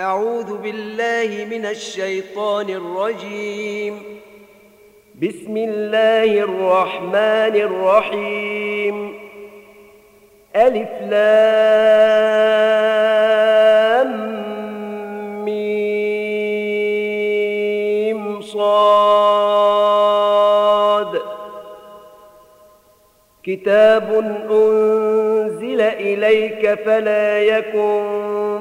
أعوذ بالله من الشيطان الرجيم. بسم الله الرحمن الرحيم. ألف لام ميم صاد. كتاب أنزل إليك فلا يكن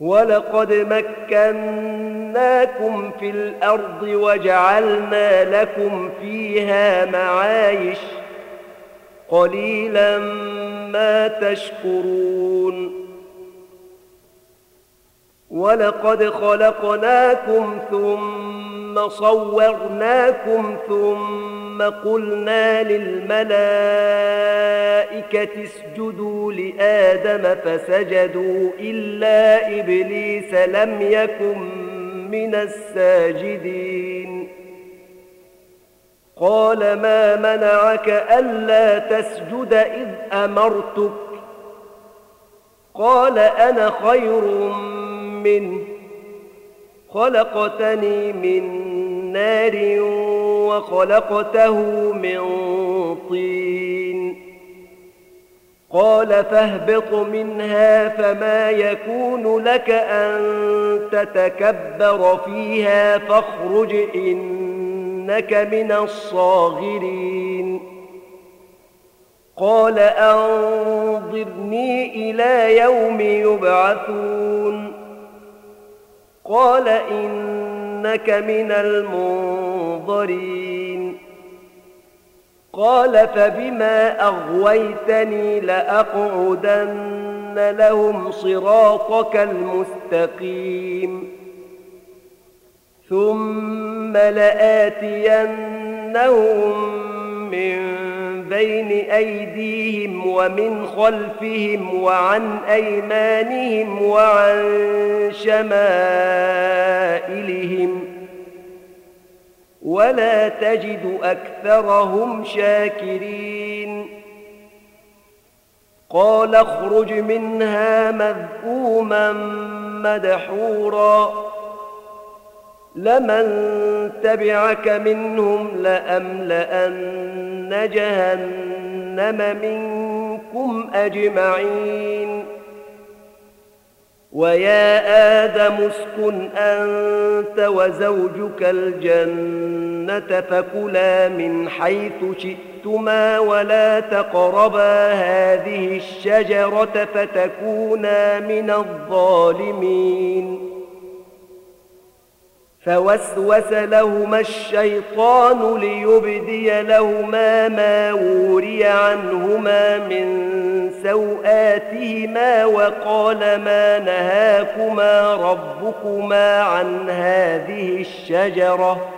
ولقد مكناكم في الأرض وجعلنا لكم فيها معايش قليلا ما تشكرون. ولقد خلقناكم ثم صورناكم ثم قلنا للملائكة اسجدوا لآدم فسجدوا إلا إبليس لم يكن من الساجدين. قال ما منعك ألا تسجد إذ أمرتك؟ قال أنا خير منه خلقتني من نار وخلقته من طين. قال فاهبط منها فما يكون لك أن تتكبر فيها فاخرج إنك من الصاغرين. قال أنظرني إلى يوم يبعثون. قال إنك من المنظرين. قال فبما أغويتني لأقعدن لهم صراطك المستقيم. ثم لآتينهم من بين أيديهم ومن خلفهم وعن أيمانهم وعن شمائلهم ولا تجد أكثرهم شاكرين قال اخرج منها مذءوما مدحورا لمن تبعك منهم لأملأن جهنم منكم أجمعين. ويا آدم اسكن أنت وزوجك الجنة فكلا من حيث شئتما ولا تقربا هذه الشجرة فتكونا من الظالمين. فوسوس لهما الشيطان ليبدي لهما ما وري عنهما من سوآتهما وقال ما نهاكما ربكما عن هذه الشجرة.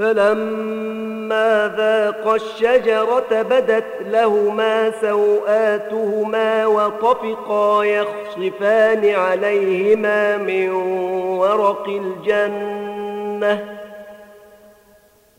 فلما ذاقا الشجرة بدت لهما سوآتهما وطفقا يخصفان عليهما من ورق الجنة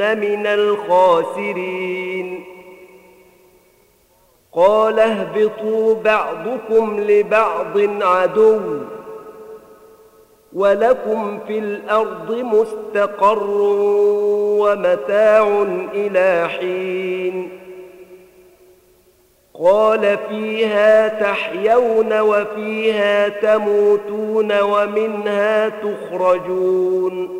من الخاسرين. قال اهبطوا بعضكم لبعض عدو ولكم في الأرض مستقر ومتاع إلى حين. قال فيها تحيون وفيها تموتون ومنها تخرجون.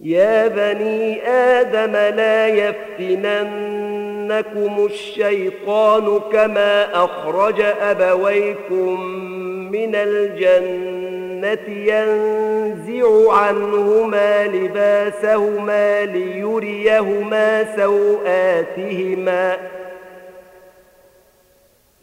يا بني آدم لا يفتننكم الشيطان كما أخرج أبويكم من الجنة ينزع عنهما لباسهما ليريهما سوآتهما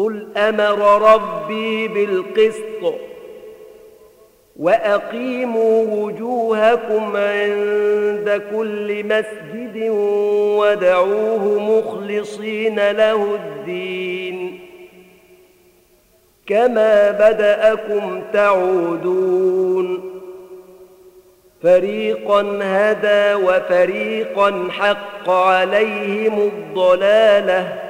قل أمر ربي بالقسط وأقيموا وجوهكم عند كل مسجد ودعوه مخلصين له الدين كما بدأكم تعودون فريقا هدى وفريقا حق عليهم الضلاله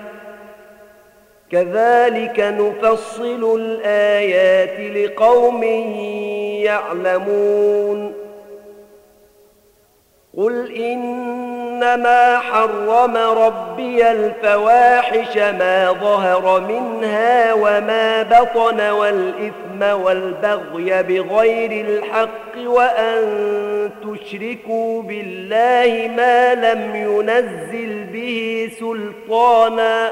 كذلك نفصل الآيات لقوم يعلمون. قل إنما حرم ربي الفواحش ما ظهر منها وما بطن والإثم والبغي بغير الحق وأن تشركوا بالله ما لم ينزل به سلطانا.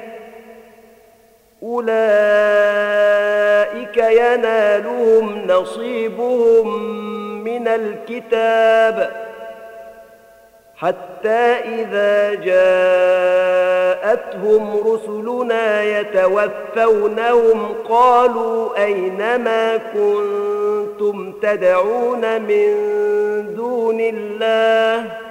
أولئك ينالهم نصيبهم من الكتاب حتى إذا جاءتهم رسلنا يتوفونهم قالوا أينما كنتم تدعون من دون الله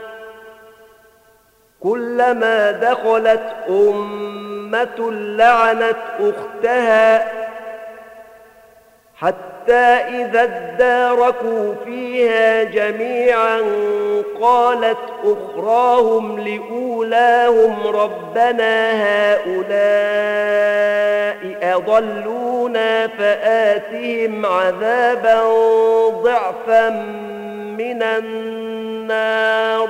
كلما دخلت أمة لعنت أختها حتى إذا اداركوا فيها جميعا قالت أخراهم لأولاهم ربنا هؤلاء أضلونا فآتهم عذابا ضعفا من النار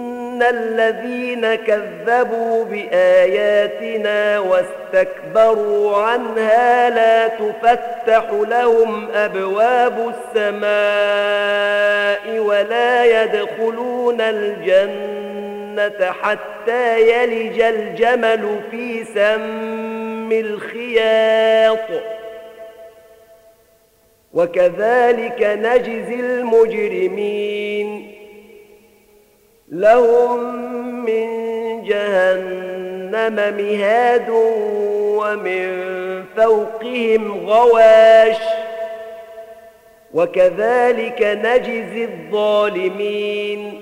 الذين كذبوا بآياتنا واستكبروا عنها لا تفتح لهم أبواب السماء ولا يدخلون الجنة حتى يلج الجمل في سم الخياط وكذلك نجزي المجرمين لهم من جهنم مهاد ومن فوقهم غواش وكذلك نجزي الظالمين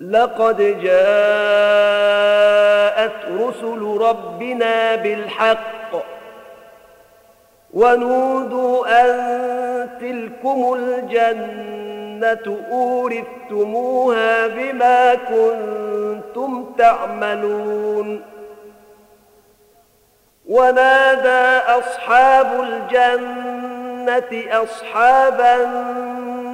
لقد جاءت رسل ربنا بالحق ونودوا أن تلكم الجنة أورثتموها بما كنتم تعملون ونادى أصحاب الجنة أصحاب النار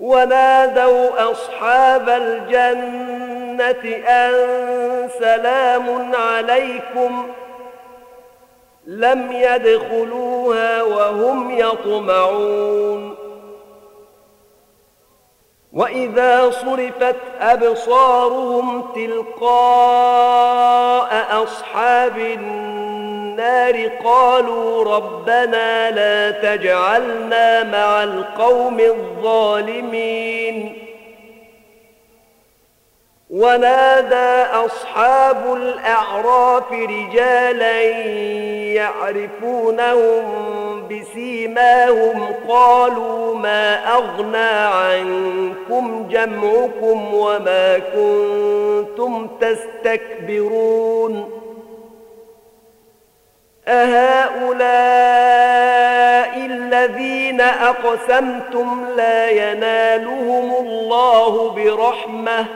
ونادوا أصحاب الجنة أن سلام عليكم ۖ لم يدخلوها وهم يطمعون. وإذا صرفت أبصارهم تلقاء أصحاب النار قالوا ربنا لا تجعلنا مع القوم الظالمين. ونادى أصحاب الأعراف رجالا يعرفونهم بسيماهم قالوا ما أغنى عنكم جمعكم وما كنتم تستكبرون. أهؤلاء الذين أقسمتم لا ينالهم الله برحمة.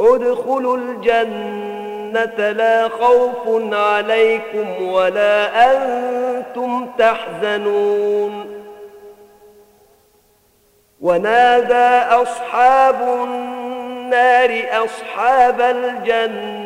ادخلوا الجنة لا خوف عليكم ولا أنتم تحزنون. ونادى أصحاب النار أصحاب الجنة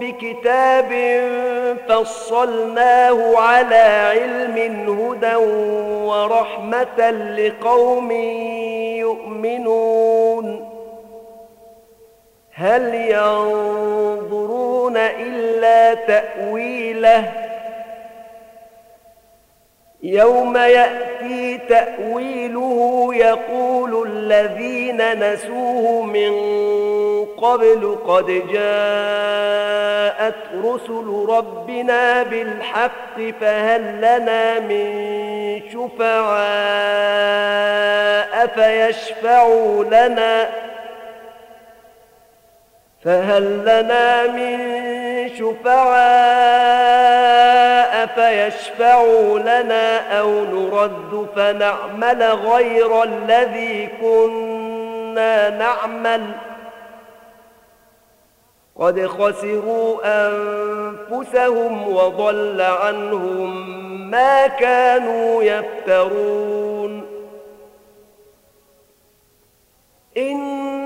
بكتاب فصلناه على علم هدى ورحمة لقوم يؤمنون. هل ينظرون إلا تأويله يوم يأتي تأويله يقول الذين نسوه من قبل قد جاءت رسل ربنا بالحق فهل لنا من شفعاء فيشفعوا لنا فهل لنا من شفعاء فيشفعوا لنا أو نرد فنعمل غير الذي كنا نعمل. قد خسروا أنفسهم وضل عنهم ما كانوا يفترون. إن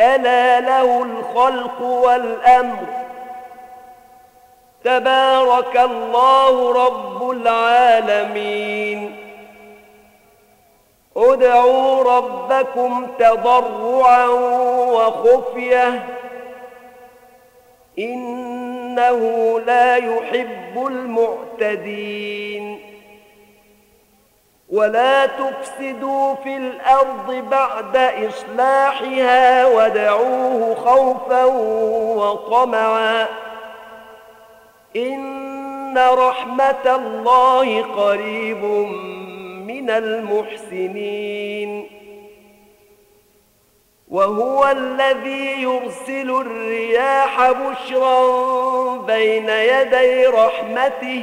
ألا له الخلق والأمر. تبارك الله رب العالمين. ادعوا ربكم تضرعا وخفية. إنه لا يحب المعتدين. ولا تفسدوا في الأرض بعد اصلاحها ودعوه خوفا وطمعا ان رحمه الله قريب من المحسنين وهو الذي يرسل الرياح بشرا بين يدي رحمته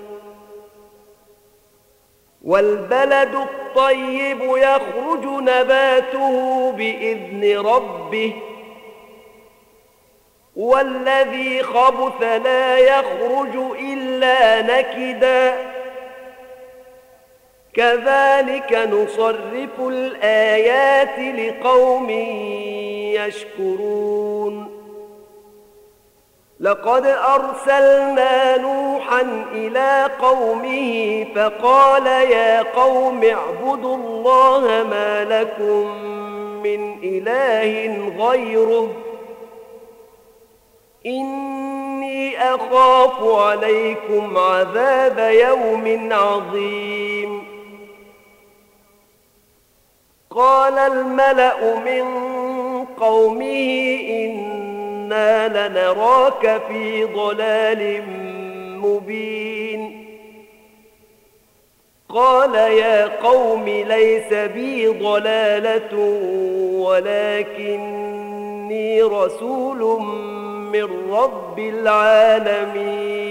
والبلد الطيب يخرج نباته بإذن ربه والذي خبث لا يخرج إلا نكدا. كذلك نصرف الآيات لقوم يشكرون. لقد أرسلنا نوحا إلى قومه فقال يا قوم اعبدوا الله ما لكم من إله غيره. إني أخاف عليكم عذاب يوم عظيم. قال الملأ من قومه لنراك في ضلال مبين. قال يا قوم ليس بي ضلالة ولكني رسول من رب العالمين.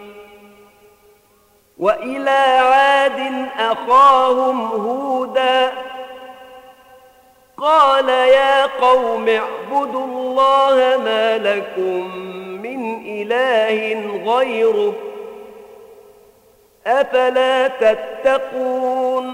وإلى عاد أخاهم هودا قال يا قوم اعبدوا الله ما لكم من إله غيره أفلا تتقون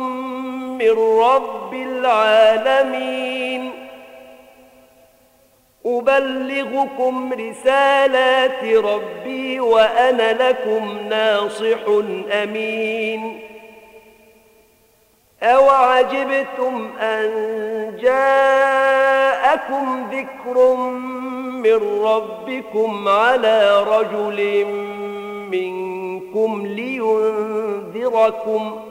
من رب العالمين. أبلغكم رسالات ربي وأنا لكم ناصح أمين. أوعجبتم أن جاءكم ذكر من ربكم على رجل منكم لينذركم ۖ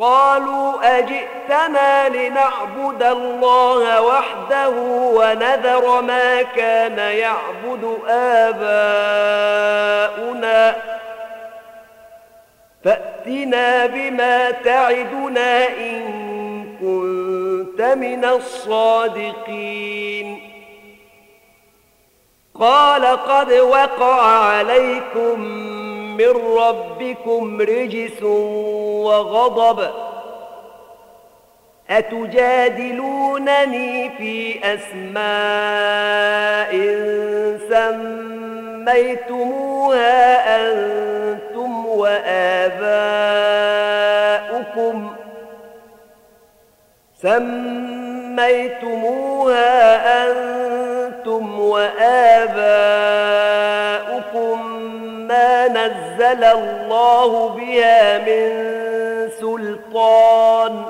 قالوا أجئتنا لنعبد الله وحده ونذر ما كان يعبد آباؤنا. فأتنا بما تعدنا إن كنت من الصادقين. قال قد وقع عليكم من ربكم رجس وغضب أتجادلونني في أسماء سميتموها أنتم وآباؤكم سميتموها أنتم وآباؤكم نزل الله بها من سلطان.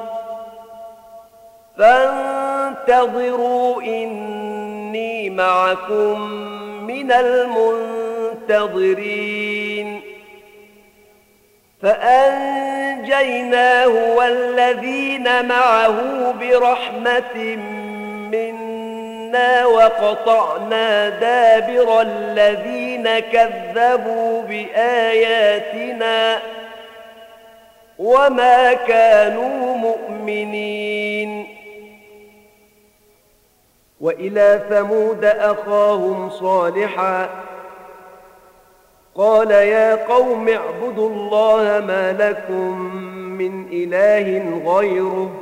فانتظروا إني معكم من المنتظرين. فأنجيناه والذين معه برحمة منا إنا وقطعنا دابر الذين كذبوا بآياتنا وما كانوا مؤمنين. وإلى ثمود أخاهم صالحا قال يا قوم اعبدوا الله ما لكم من إله غيره.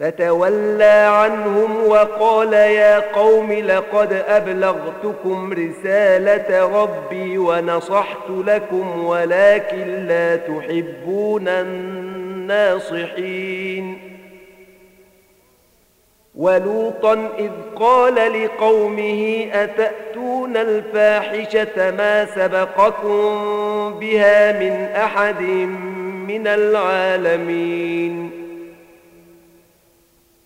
فتولى عنهم وقال يا قوم لقد أبلغتكم رسالة ربي ونصحت لكم ولكن لا تحبون الناصحين. ولوطا إذ قال لقومه أتأتون الفاحشة ما سبقكم بها من أحد من العالمين؟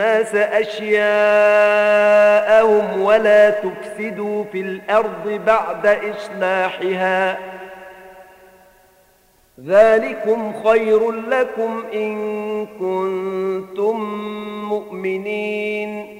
الناس أشياءهم ولا تفسدوا في الأرض بعد إصلاحها. ذلكم خير لكم إن كنتم مؤمنين.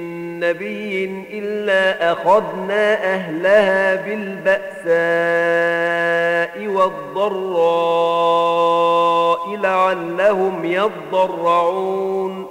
نبي إلا أخذنا أهلها بالبأساء والضراء لعلهم يضرعون.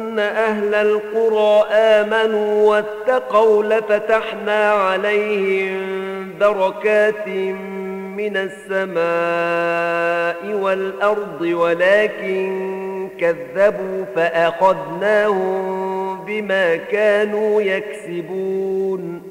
أهل القرى آمنوا واتقوا لفتحنا عليهم بركات من السماء والأرض ولكن كذبوا فأخذناهم بما كانوا يكسبون.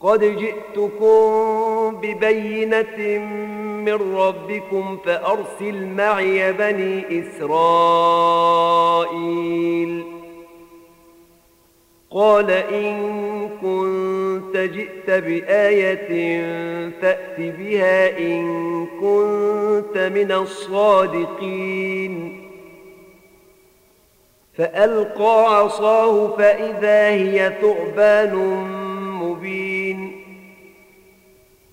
قد جئتكم ببينة من ربكم فأرسل معي بني إسرائيل. قال إن كنت جئت بآية فأت بها إن كنت من الصادقين. فألقى عصاه فإذا هي ثعبان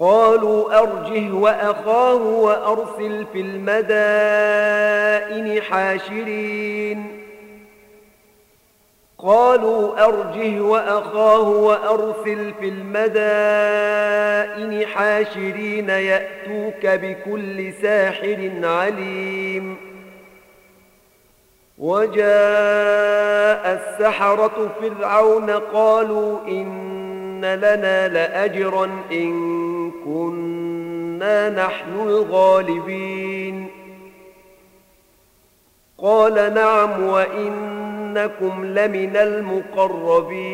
قالوا أرجه وأخاه وأرسل في المدائن حاشرين. قالوا أرجه وأخاه وأرسل في المدائن حاشرين يأتوك بكل ساحر عليم. وجاء السحرة فرعون قالوا إن لنا لأجرا إن كنا نحن الغالبين. قال نعم وإنكم لمن المقربين.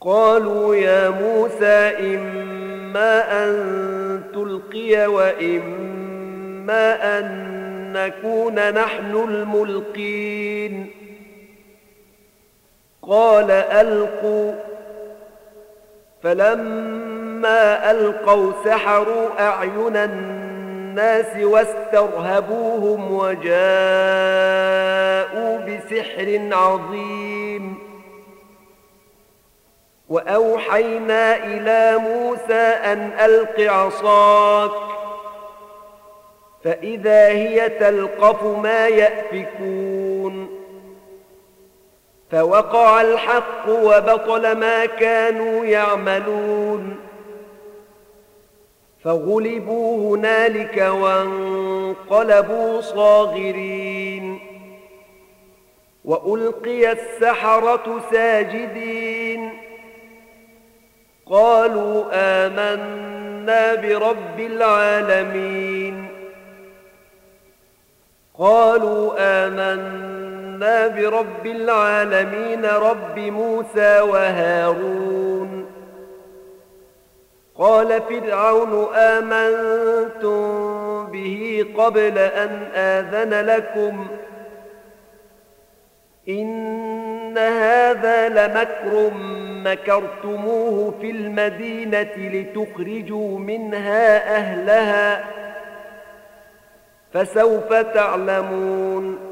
قالوا يا موسى إما أن تلقي وإما أن نكون نحن الملقين. قال ألقوا فلما ألقوا سحروا أعين الناس واسترهبوهم وجاءوا بسحر عظيم. وأوحينا إلى موسى أن ألق عصاك فإذا هي تلقف ما يأفكون. فوقع الحق وبطل ما كانوا يعملون. فغلبوا هنالك وانقلبوا صاغرين. وألقي السحرة ساجدين. قالوا آمنا برب العالمين. قالوا آمنا برب العالمين رب موسى وهارون. قال فرعون آمنتم به قبل أن آذن لكم. إن هذا لمكر مكرتموه في المدينة لتخرجوا منها أهلها فسوف تعلمون.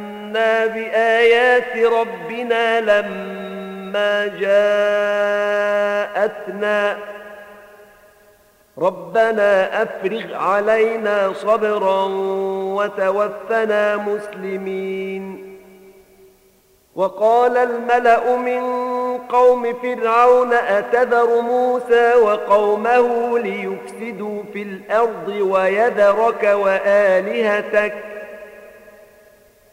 بآيات ربنا لما جاءتنا. ربنا أفرغ علينا صبرا وتوفنا مسلمين. وقال الملأ من قوم فرعون أتذر موسى وقومه ليفسدوا في الأرض ويذرك وآلهتك؟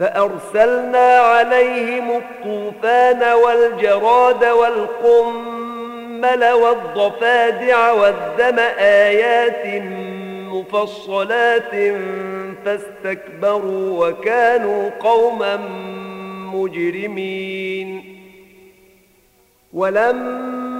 فأرسلنا عليهم الطوفان والجراد والقمل والضفادع والدم آيات مفصلات فاستكبروا وكانوا قوما مجرمين. ولما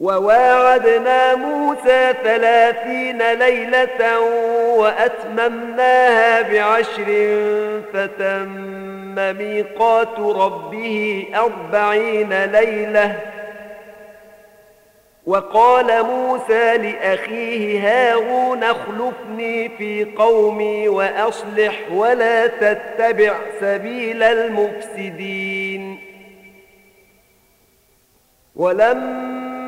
وواعدنا موسى ثلاثين ليلة وأتممناها بعشر فتم ميقات ربه أربعين ليلة. وقال موسى لأخيه هارون اخلفني في قومي وأصلح ولا تتبع سبيل المفسدين. ولما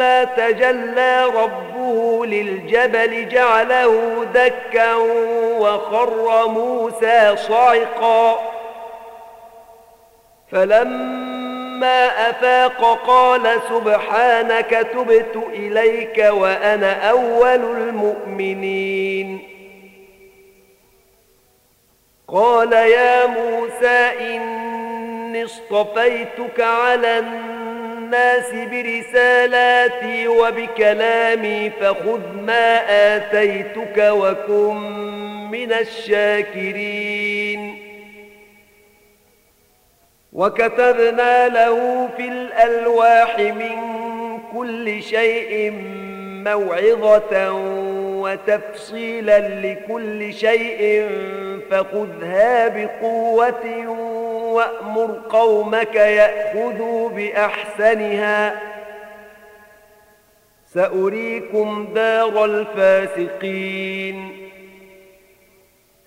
فلما تجلى ربه للجبل جعله دكا وخر موسى صعقا فلما أفاق قال سبحانك تبت إليك وأنا أول المؤمنين قال يا موسى إني اصطفيتك على الناس الناس برسالاتي وبكلامي فخذ ما آتيتك وكن من الشاكرين. وكتبنا له في الألواح من كل شيء موعظة وتفصيلا لكل شيء فخذها بقوة وأمر قومك يأخذوا بأحسنها. سأريكم دار الفاسقين.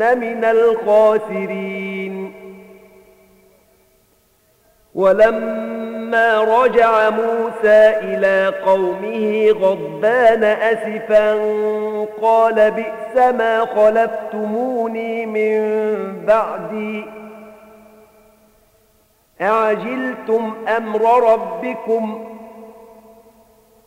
من الخاسرين. ولما رجع موسى إلى قومه غضبان أسفا قال بئس ما خلفتموني من بعدي. أعجلتم أمر ربكم؟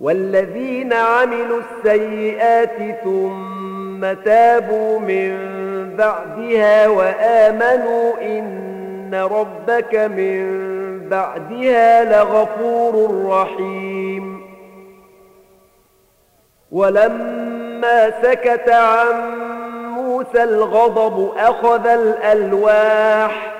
والذين عملوا السيئات ثم تابوا من بعدها وآمنوا إن ربك من بعدها لغفور رحيم. ولما سكت عن موسى الغضب أخذ الألواح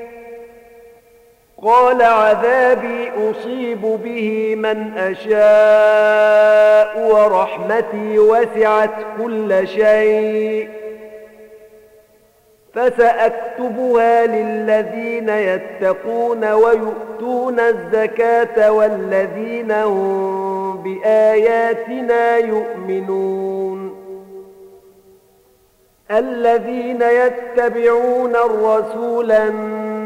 قال عذابي أصيب به من أشاء ورحمتي وسعت كل شيء فسأكتبها للذين يتقون ويؤتون الزكاة والذين هم بآياتنا يؤمنون الذين يتبعون الرسول النبي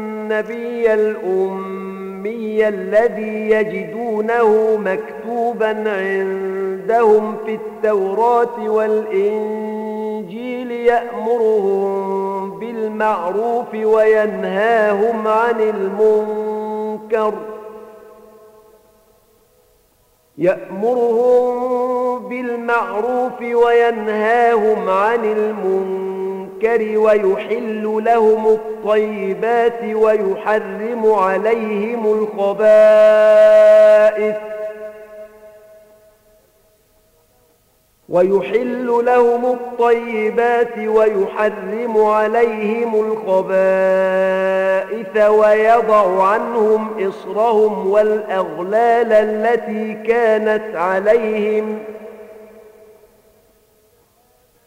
الأمي الذي يجدونه مكتوبا عندهم في التوراة والإنجيل يأمرهم بالمعروف وينهاهم عن المنكر. يأمرهم بالمعروف وينهاهم عن المنكر. المنكر ويحل لهم الطيبات ويحرم عليهم الخبائث ويحل لهم الطيبات ويحرم عليهم الخبائث ويضع عنهم إصرهم والأغلال التي كانت عليهم ۖ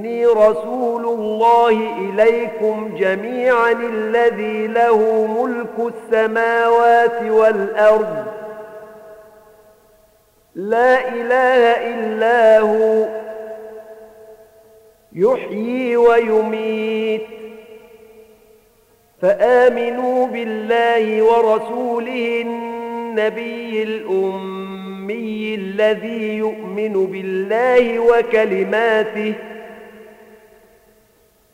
إني رسول الله إليكم جميعا الذي له ملك السماوات والأرض. لا إله إلا هو. يحيي ويميت. فآمنوا بالله ورسوله النبي الأمي الذي يؤمن بالله وكلماته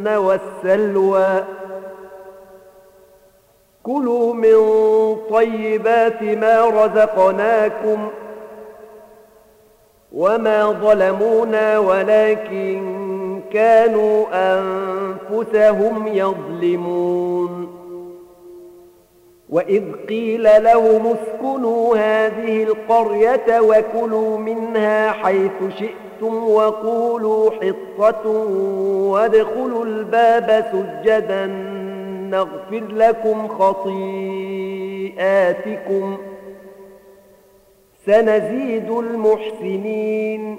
المن والسلوى. كلوا من طيبات ما رزقناكم وما ظلمونا ولكن كانوا أنفسهم يظلمون. وإذ قيل لهم اسكنوا هذه القرية وكلوا منها حيث شئتم. شئتم وقولوا حطة وادخلوا الباب سجدا نغفر لكم خطيئاتكم سنزيد المحسنين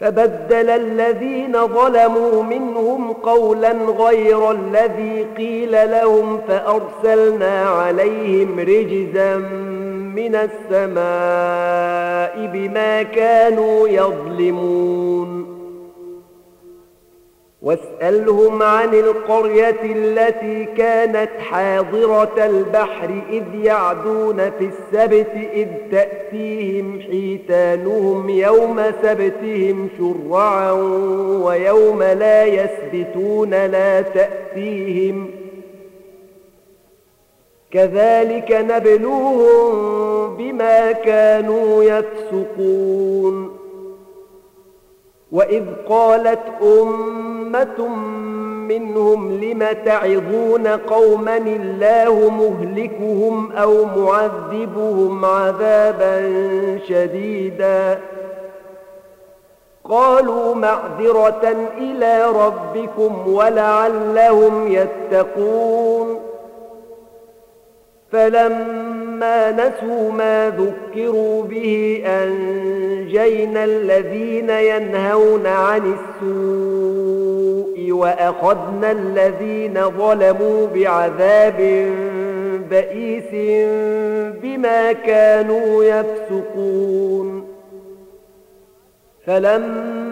فبدل الذين ظلموا منهم قولا غير الذي قيل لهم فأرسلنا عليهم رجزا من السماء بما كانوا يظلمون. واسألهم عن القرية التي كانت حاضرة البحر إذ يعدون في السبت إذ تأتيهم حيتانهم يوم سبتهم شرعا ويوم لا يسبتون لا تأتيهم ۖ كذلك نبلوهم بما كانوا يفسقون. وإذ قالت أمة منهم لم تعظون قوما الله مهلكهم أو معذبهم عذابا شديدا؟ قالوا معذرة إلى ربكم ولعلهم يتقون. فلما نسوا ما ذكروا به أنجينا الذين ينهون عن السوء وأخذنا الذين ظلموا بعذاب بئيس بما كانوا يفسقون. فلما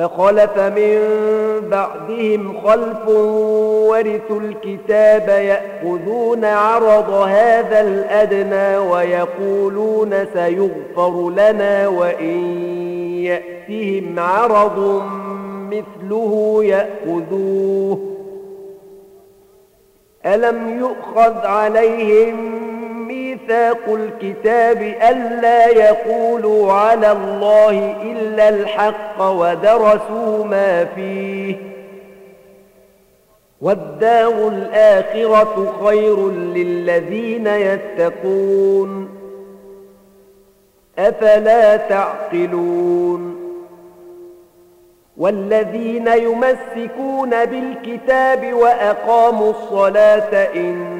فخلف من بعدهم خلف ورثوا الكتاب يأخذون عرض هذا الأدنى ويقولون سيغفر لنا وإن يأتهم عرض مثله يأخذوه. ألم يؤخذ عليهم ميثاق الكتاب ألا يقولوا على الله إلا الحق ودرسوا ما فيه. والدار الآخرة خير للذين يتقون. أفلا تعقلون؟ والذين يمسكون بالكتاب وأقاموا الصلاة إن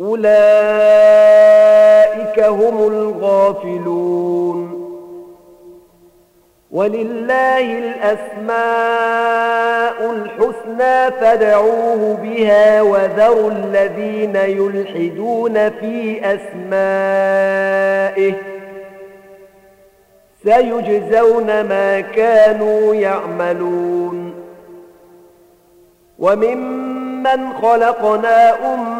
أولئك هم الغافلون. ولله الأسماء الحسنى فادعوه بها وذروا الذين يلحدون في أسمائه سيجزون ما كانوا يعملون. وممن خلقنا أمة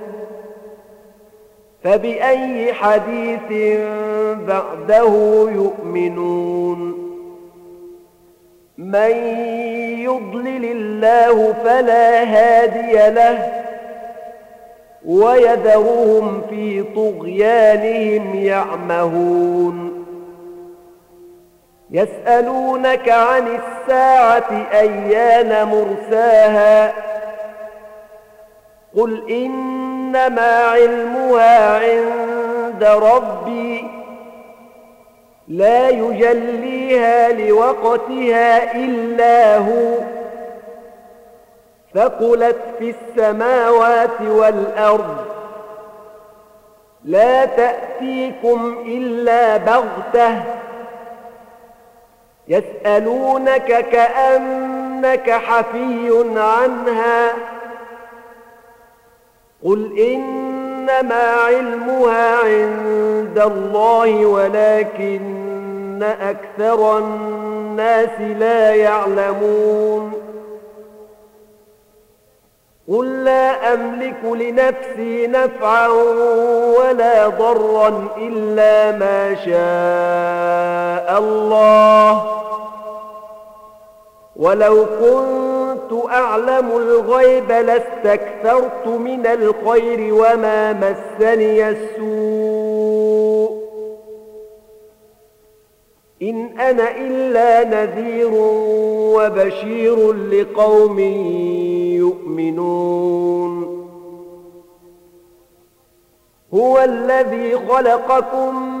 فبأي حديث بعده يؤمنون؟ من يضلل الله فلا هادي له ويذرهم في طغيانهم يعمهون. يسألونك عن الساعة أيان مرساها؟ قل إن إنما علمها عند ربي لا يجليها لوقتها إلا هو. فقلت في السماوات والأرض لا تأتيكم إلا بغتة يسألونك كأنك حفي عنها. قل إنما علمها عند الله ولكن أكثر الناس لا يعلمون قل لا أملك لنفسي نفعا ولا ضرا إلا ما شاء الله ولو كنت أعلم الغيب لاستكثرت من الخير وما مسني السوء. إن أنا إلا نذير وبشير لقوم يؤمنون. هو الذي خلقكم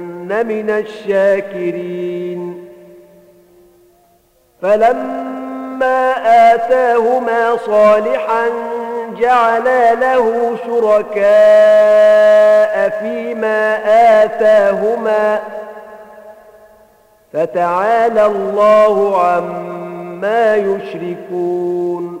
من الشاكرين. فلما آتاهما صالحا جعلا له شركاء فيما آتاهما. فتعالى الله عما يشركون.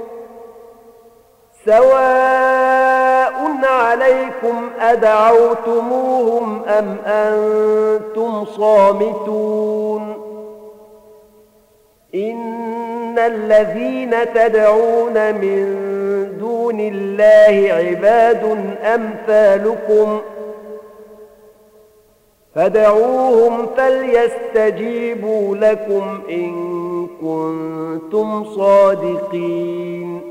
سواء عليكم أدعوتموهم أم أنتم صامتون إن الذين تدعون من دون الله عباد أمثالكم فدعوهم فليستجيبوا لكم إن كنتم صادقين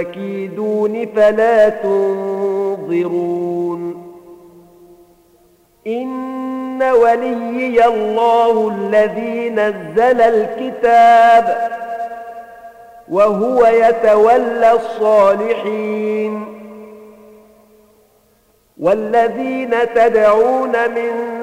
كيدون فلا تنظرون إن وليي الله الذي نزل الكتاب وهو يتولى الصالحين والذين تدعون من